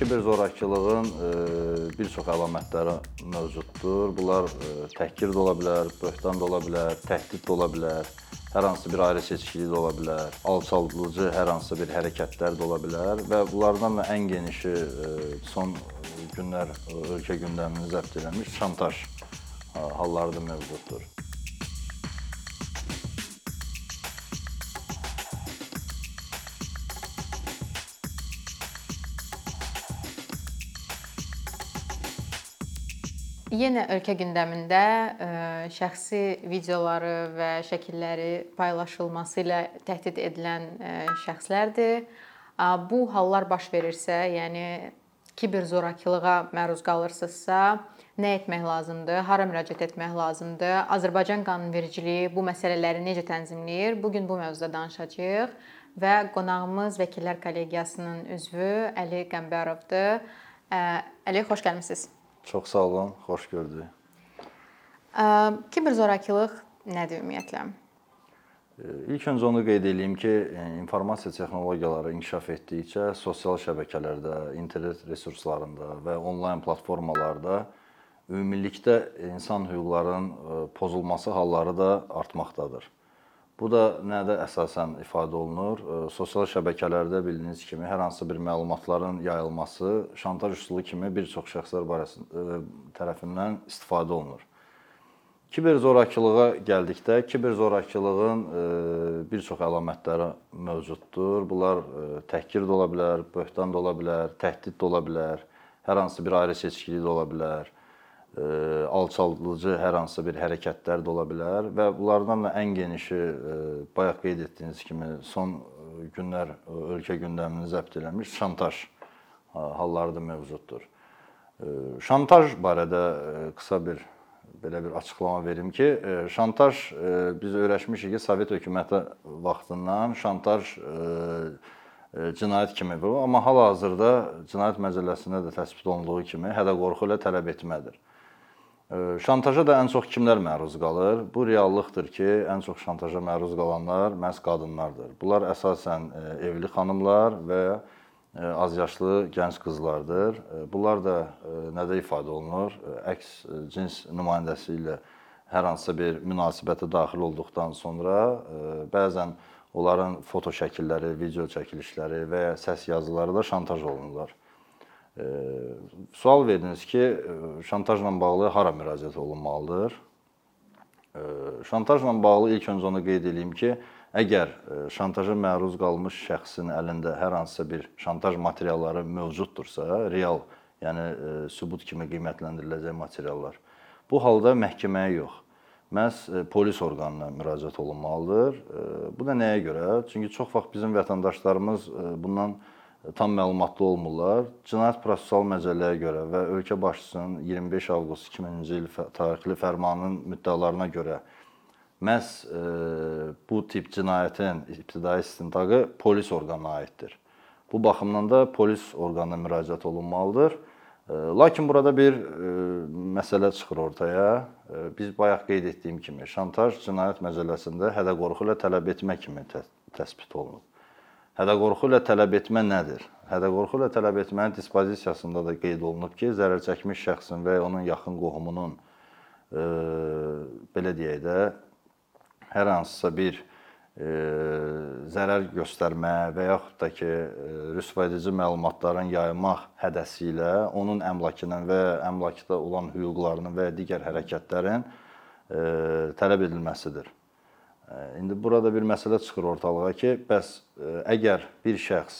Kiberzzorakılığın e, bir çox əlamətləri mövcuddur. Bunlar e, təhqir də ola bilər, böhtan da ola bilər, təhdid də ola bilər, hər hansı bir ayrı seçkilik də ola bilər, alçaldıcı hər hansı bir hərəkətlər də ola bilər və bunlardan da ən genişi e, son günlər ölkə gündəmini zəbt eləmiş şantaj halları da mövcuddur. Yenə ölkə gündəmində ə, şəxsi videoları və şəkilləri paylaşılması ilə təhdid edilən ə, şəxslərdir. Bu hallar baş verirsə, yəni kiberzzorakılığa məruz qalırsınızsa, nə etmək lazımdır? Hara müraciət etmək lazımdır? Azərbaycan qanunvericiliyi bu məsələləri necə tənzimləyir? Bu gün bu mövzuda danışacağıq və qonağımız Vəkillər Kollegiyasının üzvü Əli Qəmbərovdur. Ə, Əli, xoş gəlmisiniz. Çox sağ olun, xoş gördük. Ə, Kiberzzorakılıq nədir ümumiyyətlə? İlk öncə onu qeyd edeyim ki, e, informasiya texnologiyaları inkişaf etdikcə sosial şəbəkələrdə, internet resurslarında və onlayn platformalarda ümumilikdə insan hüquqlarının e, pozulması halları da artmaqdadır. Bu da nədə əsasən ifadə olunur? Sosial şəbəkələrdə bildiyiniz kimi hər hansı bir məlumatların yayılması şantaj üsulu kimi bir çox şəxslər barəsində tərəfindən istifadə olunur. Kiberzzorakılığa gəldikdə, kiberzzorakılığın e, bir çox əlamətləri mövcuddur. Bunlar təhqir də ola bilər, böhtan da ola bilər, təhdid də ola bilər, hər hansı bir ayrı seçkilik də ola bilər, alçaldıcı hər hansı bir hərəkətlər də ola bilər və bunlardan da ən genişi bayaq qeyd etdiyiniz kimi son günlər ölkə gündəmini zəbt eləmiş şantaj halları da mövcuddur. Şantaj barədə qısa bir belə bir açıqlama verim ki, e, şantaj e, biz öyrəşmişik ki, Sovet hökuməti vaxtından şantaj e, cinayət kimi bu, amma hal-hazırda Cinayət Məcəlləsində də təsbit olunduğu kimi hədə-qorxu ilə tələb etmədir. Şantaja da ən çox kimlər məruz qalır? Bu reallıqdır ki, ən çox şantaja məruz qalanlar məhz qadınlardır. Bunlar əsasən evli xanımlar və azyaşlı gənc qızlardır. Bunlar da nədə ifadə olunur? Əks cins nümayəndəsi ilə hər hansısa bir münasibətə daxil olduqdan sonra bəzən onların foto şəkilləri, video çəkilişləri və ya səs yazıları da şantaj olunurlar. Sual verdiniz ki, şantajla bağlı hara müraciət olunmalıdır? Şantajla bağlı ilk öncə onu qeyd edeyim ki, Əgər e, şantaja məruz qalmış şəxsin əlində hər hansısa bir şantaj materialları mövcuddursa, real, yəni e, sübut kimi qiymətləndiriləcək materiallar, bu halda məhkəməyə yox, məhz e, polis orqanına müraciət olunmalıdır. Bu da nəyə görə? Çünki çox vaxt bizim vətəndaşlarımız bundan tam məlumatlı olmurlar. Cinayət Prosessual Məcəlləyə görə və ölkə başçısının 25 avqust 2000-ci il tarixli fərmanının müddəalarına görə məhz e, bu tip cinayətin ibtidai istintaqı polis orqanına aiddir. Bu baxımdan da polis orqanına müraciət olunmalıdır. E, lakin burada bir e, məsələ çıxır ortaya. Biz bayaq qeyd etdiyim kimi, şantaj cinayət məcəlləsində hədə-qorxu ilə tələb etmə kimi tə təsbit olunub. Hədə-qorxu ilə tələb etmə nədir? Hədə-qorxu ilə tələb etmənin dispozisiyasında da qeyd olunub ki, zərər çəkmiş şəxsin və ya onun yaxın qohumunun e, belə deyək də hər hansısa bir e, zərər göstərmə və yaxud da ki, e, rüsvayedici məlumatların yaymaq hədəsi ilə onun əmlakının və əmlakda olan hüquqlarının və digər hərəkətlərin e, tələb edilməsidir. İndi burada bir məsələ çıxır ortalığa ki, bəs əgər bir şəxs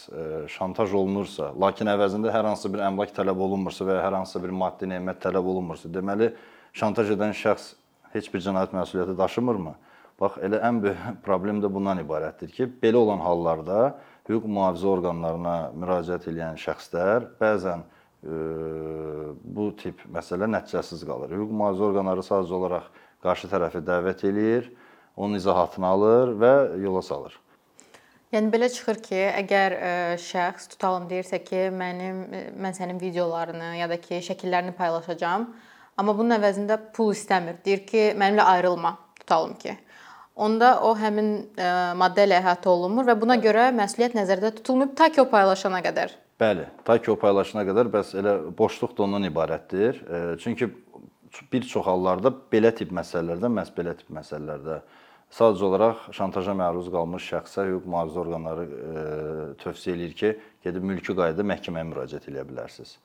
şantaj olunursa, lakin əvəzində hər hansı bir əmlak tələb olunmursa və ya hər hansı bir maddi nemət tələb olunmursa, deməli şantaj edən şəxs heç bir cinayət məsuliyyəti daşımırmı? Bax, elə ən böyük problem də bundan ibarətdir ki, belə olan hallarda hüquq mühafizə orqanlarına müraciət edən şəxslər bəzən e, bu tip məsələ nəticəsiz qalır. Hüquq mühafizə orqanları sadəcə olaraq qarşı tərəfi dəvət eləyir, onun izahatını alır və yola salır. Yəni belə çıxır ki, əgər ə, e, şəxs tutalım deyirsə ki, mənim e, mən sənin videolarını ya da ki, şəkillərini paylaşacağam, amma bunun əvəzində pul istəmir. Deyir ki, mənimlə ayrılma, tutalım ki onda o həmin ə, e, maddə ilə əhatə olunmur və buna görə məsuliyyət nəzərdə tutulmayıb ta ki o paylaşana qədər. Bəli, ta ki o paylaşana qədər bəs elə boşluq da ondan ibarətdir. Çünki bir çox hallarda belə tip məsələlərdə, məhz belə tip məsələlərdə sadəcə olaraq şantaja məruz qalmış şəxsə hüquq mühafizə orqanları e, tövsiyə eləyir ki, gedib mülki qaydada məhkəməyə müraciət edə bilərsiniz.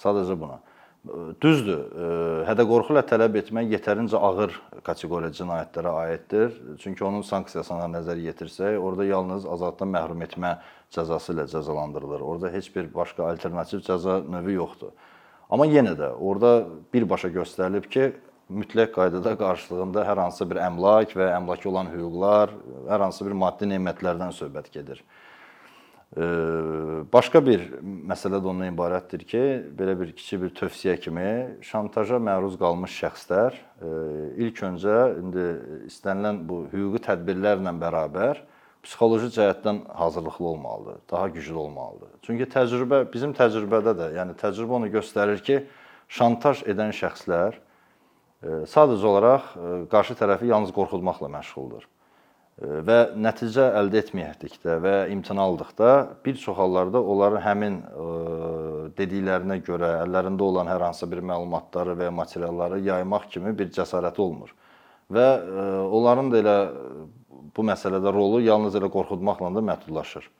Sadəcə buna. E, Düzdür, e, hədə-qorxu ilə tələb etmək yetərincə ağır kateqoriya cinayətlərə aiddir. Çünki onun sanksiyasına nəzər yetirsək, orada yalnız azadlıqdan məhrum etmə cəzası ilə cəzalandırılır. Orada heç bir başqa alternativ cəza növü yoxdur. Amma yenə də orada birbaşa göstərilib ki, mütləq qaydada qarşılığında hər hansı bir əmlak və əmlaka olan hüquqlar, hər hansı bir maddi nemətlərdən söhbət gedir. Başqa bir məsələ də ondan ibarətdir ki, belə bir kiçik bir tövsiyə kimi şantaja məruz qalmış şəxslər e, ilk öncə indi istənilən bu hüquqi tədbirlərlə bərabər psixoloji cəhətdən hazırlıqlı olmalıdır, daha güclü olmalıdır. Çünki təcrübə bizim təcrübədə də, yəni təcrübə onu göstərir ki, şantaj edən şəxslər sadəcə olaraq e, qarşı tərəfi yalnız qorxutmaqla məşğuldur. Və nəticə əldə etməyəkdə və imtina aldıqda bir çox hallarda onların həmin e, dediklərinə görə əllərində olan hər hansı bir məlumatları və ya materialları yaymaq kimi bir cəsarəti olmur. Və e, onların da elə bu məsələdə rolu yalnız elə qorxutmaqla da məhdudlaşır.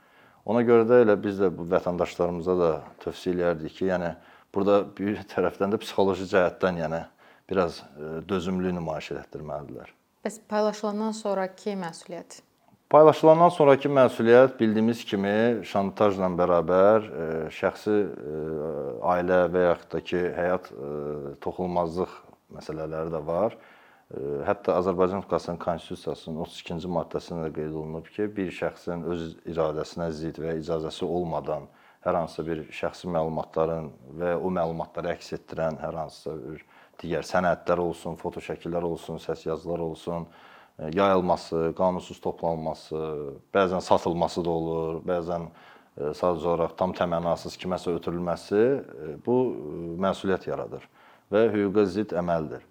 Ona görə də elə biz də bu vətəndaşlarımıza da tövsiyə eləyərdik ki, yəni burada bir tərəfdən də psixoloji cəhətdən yəni biraz e, dözümlülük nümayiş etdirməlidirlər. Bəs paylaşılandan sonrakı məsuliyyət? Paylaşılandan sonrakı məsuliyyət bildiyimiz kimi şantajla bərabər e, şəxsi e, ailə və yaxud da ki, həyat toxunulmazlıq məsələləri də var. Hətta Azərbaycan Respublikasının Konstitusiyasının 32-ci maddəsində də qeyd olunub ki, bir şəxsin öz iradəsinə zidd və icazəsi olmadan hər hansısa bir şəxsi məlumatların və o məlumatları əks etdirən hər hansısa bir digər sənədlər olsun, foto şəkillər olsun, səs yazılar olsun, e, yayılması, qanunsuz toplanması, bəzən satılması da olur, bəzən e, sadəcə olaraq tam təmənnasız kiməsə ötürülməsi e, bu məsuliyyət yaradır və hüquqa zidd əməldir.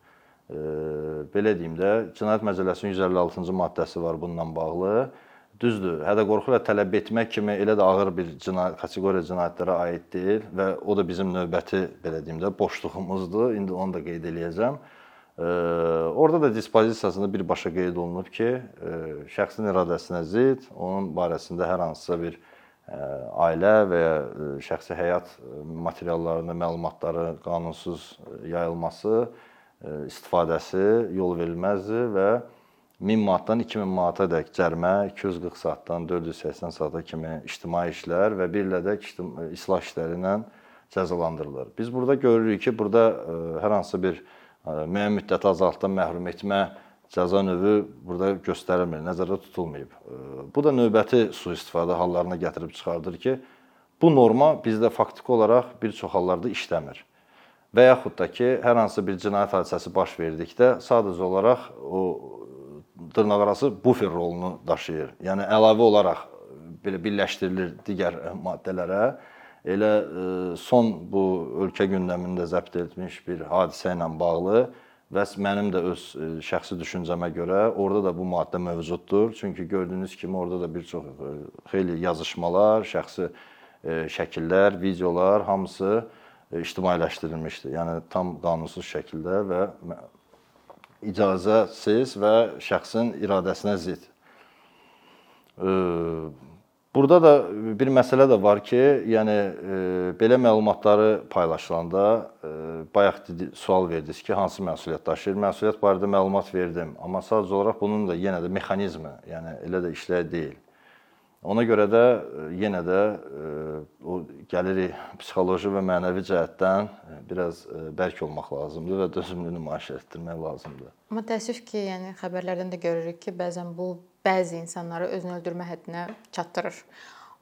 Belə deyim də, Cinayət Məcəlləsinin 156-cı maddəsi var bununla bağlı. Düzdür, hədə-qorxu ilə tələb etmək kimi elə də ağır bir cinayət kateqoriya cinayətlərə aid deyil və o da bizim növbəti belə deyim də boşluğumuzdur. İndi onu da qeyd eləyəcəm. E, Orada da dispozisiyasında birbaşa qeyd olunub ki, e, şəxsin iradəsinə zidd, onun barəsində hər hansısa bir e, ailə və ya şəxsi həyat materiallarının məlumatları qanunsuz yayılması, istifadəsi yol verilməzdir və 1000 manatdan 2000 manata dək cərimə, 240 saatdan 480 saata kimi ictimai işlər və bir ilədək ictim- islah işləri ilə cəzalandırılır. Biz burada görürük ki, burada e, hər hansı bir e, müəyyən müddət azadlıqdan məhrum etmə cəza növü burada göstərilmir, nəzərdə tutulmayıb. E, Bu da növbəti sui-istifadə hallarına gətirib çıxardır ki, bu norma bizdə faktiki olaraq bir çox hallarda işləmir. Və yaxud da ki, hər hansı bir cinayət hadisəsi baş verdikdə sadəcə olaraq o dırnaqarası bufer rolunu daşıyır. Yəni əlavə olaraq belə birləşdirilir digər maddələrə. Elə e, son bu ölkə gündəmində zəbt edilmiş bir hadisə ilə bağlı və mənim də öz e, şəxsi düşüncəmə görə orada da bu maddə mövcuddur. Çünki gördüyünüz kimi orada da bir çox e, xeyli yazışmalar, şəxsi şəkillər, videolar hamısı ictimailəşdirilmişdi. Yəni tam qanunsuz şəkildə və icazəsiz və şəxsin iradəsinə zidd. E, Burada da bir məsələ də var ki, yəni e, belə məlumatları paylaşılanda e, bayaq sual verdiniz ki, hansı məsuliyyət daşıyır? Məsuliyyət barədə məlumat verdim, amma sadəcə olaraq bunun da yenə də mexanizmi, yəni elə də işlər deyil. Ona görə də e, yenə də e, o gəlirik psixoloji və mənəvi cəhətdən e, biraz bərk olmaq lazımdır və dözümlü nümayiş etdirmək lazımdır. Amma təəssüf ki, yəni xəbərlərdən də görürük ki, bəzən bu bəzi insanları özünü öldürmə həddinə çatdırır.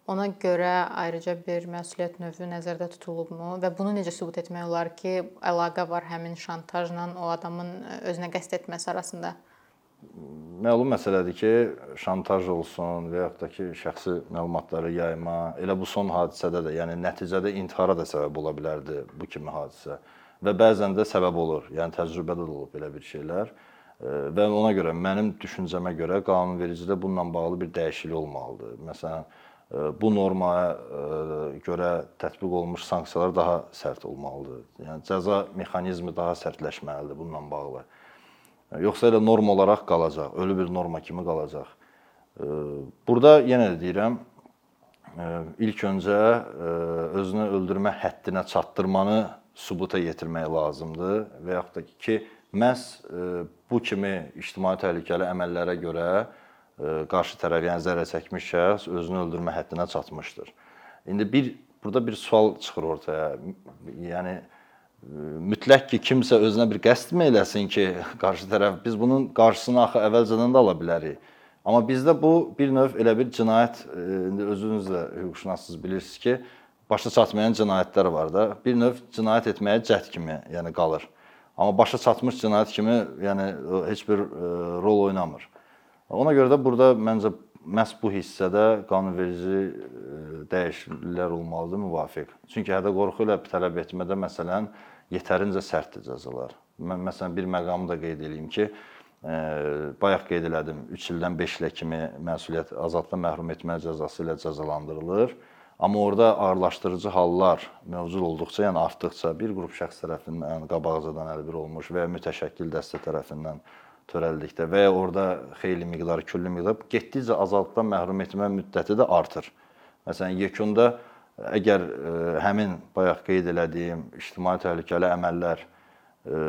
Ona görə ayrıca bir məsuliyyət növü nəzərdə tutulubmu və bunu necə sübut etmək olar ki, əlaqə var həmin şantajla o adamın özünə qəsd etməsi arasında? Məlum məsələdir ki, şantaj olsun və yaxud da ki, şəxsi məlumatları yayma, elə bu son hadisədə də, yəni nəticədə intihara da səbəb ola bilərdi bu kimi hadisə. Və bəzən də səbəb olur. Yəni təcrübədə də olub belə bir şeylər. Və ona görə mənim düşüncəmə görə qanunvericidə bununla bağlı bir dəyişiklik olmalıdır. Məsələn, bu normaya görə tətbiq olunmuş sanksiyalar daha sərt olmalıdır. Yəni cəza mexanizmi daha sərtləşməlidir bununla bağlı. Yoxsa elə norm olaraq qalacaq, ölü bir norma kimi qalacaq. Burada yenə də deyirəm, ilk öncə özünü öldürmə həddinə çatdırmanı sübuta yetirmək lazımdır və yaxud da ki, məhz bu kimi ictimai təhlükəli əməllərə görə qarşı tərəf, yəni zərər çəkmiş şəxs özünü öldürmə həddinə çatmışdır. İndi bir burada bir sual çıxır ortaya. Yəni mütləq ki, kimsə özünə bir qəsdmi eləsin ki, qarşı tərəf biz bunun qarşısını axı əvvəlcədən də ala bilərik. Amma bizdə bu bir növ elə bir cinayət indi özünüz də hüquqşünassınız bilirsiniz ki, başa çatmayan cinayətlər var da. Bir növ cinayət etməyə cəhd kimi, yəni qalır. Amma başa çatmış cinayət kimi, yəni heç bir rol oynamır. Ona görə də burada məncə məhz bu hissədə qanunverici e, dəyişikliklər olmalıdır müvafiq. Çünki hədə-qorxu ilə tələb etmədə məsələn yetərincə sərtdir cəzalar. Mən məsələn bir məqamı da qeyd edeyim ki, e, bayaq qeyd elədim, 3 ildən 5 ilə kimi məsuliyyət azadlıqdan məhrum etmə cəzası ilə cəzalandırılır. Amma orada ağırlaşdırıcı hallar mövcud olduqca, yəni artdıqca bir qrup şəxs tərəfindən qabaqcadan əlbir olmuş və ya mütəşəkkil dəstə tərəfindən törəldikdə və ya orada xeyli miqdarı, külli miqdar getdikcə azadlıqdan məhrum etmə müddəti də artır. Məsələn, yekunda əgər ə, e, həmin bayaq qeyd elədiyim ictimai təhlükəli əməllər ə, e,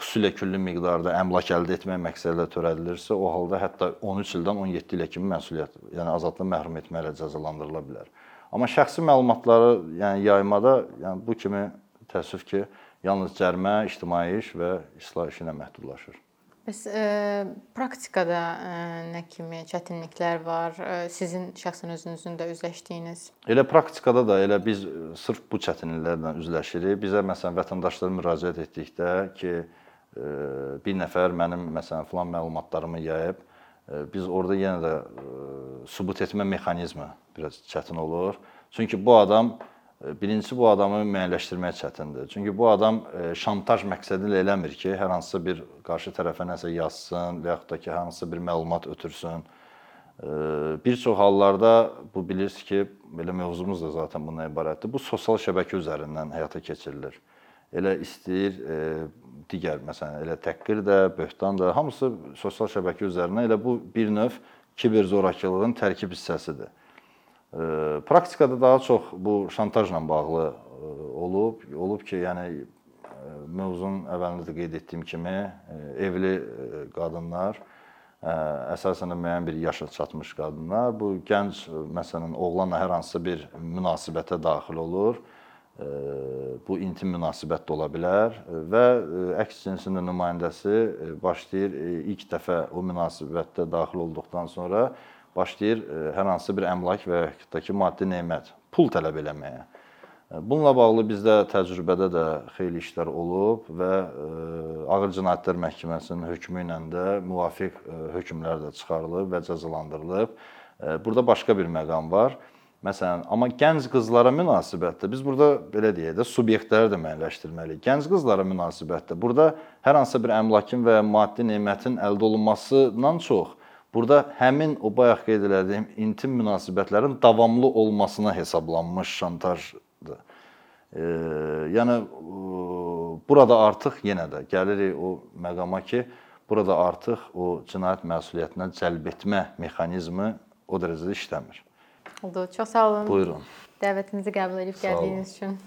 xüsusilə külli miqdarda əmlak əldə etmək məqsədilə törədilirsə, o halda hətta 13 ildən 17 ilə kimi məsuliyyət, yəni azadlıqdan məhrum etməklə cəzalandırıla bilər. Amma şəxsi məlumatları, yəni yaymada, yəni bu kimi təəssüf ki, yalnız cərimə, ictimai iş və islah işi ilə məhdudlaşır. Bəs ə, e, praktikada ə, e, nə kimi çətinliklər var? Ə, e, sizin şəxsən özünüzün də üzləşdiyiniz? Elə praktikada da elə biz sırf bu çətinliklərlə üzləşirik. Bizə məsələn vətəndaşlar müraciət etdikdə ki, ə, bir nəfər mənim məsələn filan məlumatlarımı yayıb, ə, biz orada yenə də ə, sübut etmə mexanizmi biraz çətin olur. Çünki bu adam Birincisi bu adamı müəyyənləşdirmək çətindir. Çünki bu adam e, şantaj məqsədi ilə eləmir ki, hər hansısa bir qarşı tərəfə nəsə yazsın və yaxud da ki, hansısa bir məlumat ötürsün. Bir çox hallarda bu bilirsiniz ki, belə mövzumuz da zaten bundan ibarətdir. Bu sosial şəbəkə üzərindən həyata keçirilir. Elə istəyir e, digər məsələn elə təhqir də, böhtan da hamısı sosial şəbəkə üzərindən elə bu bir növ kiber zorakılığın tərkib hissəsidir. Praktikada daha çox bu şantajla bağlı olub, olub ki, yəni mövzunun əvvəlində də qeyd etdiyim kimi evli qadınlar əsasən də müəyyən bir yaşa çatmış qadınlar bu gənc məsələn oğlanla hər hansısa bir münasibətə daxil olur. Bu intim münasibət də ola bilər və əks cinsinin nümayəndəsi başlayır ilk dəfə o münasibətdə daxil olduqdan sonra başlayır e, hər hansı bir əmlak və yaxud da ki, maddi nemət, pul tələb eləməyə. E, bununla bağlı bizdə təcrübədə də xeyli işlər olub və e, Ağır Cinayətlər Məhkəməsinin hökmü ilə də müvafiq hökmlər də çıxarılıb və cəzalandırılıb. Burada başqa bir məqam var. Məsələn, amma gənc qızlara münasibətdə biz burada belə deyək də subyektləri də müəyyənləşdirməliyik. Gənc qızlara münasibətdə burada hər hansı bir əmlakın və maddi nemətin əldə olunmasından çox Burada həmin o bayaq qeyd etdiyim intim münasibətlərin davamlı olmasına hesablanmış şantajdır. E, yəni burada artıq yenə də gəlirik o məqama ki, burada artıq o cinayət məsuliyyətinə cəlb etmə mexanizmi o dərəcədə işləmir. Oldu. Çox sağ olun. Buyurun. Dəvətimizi qəbul edib gəldiyiniz üçün.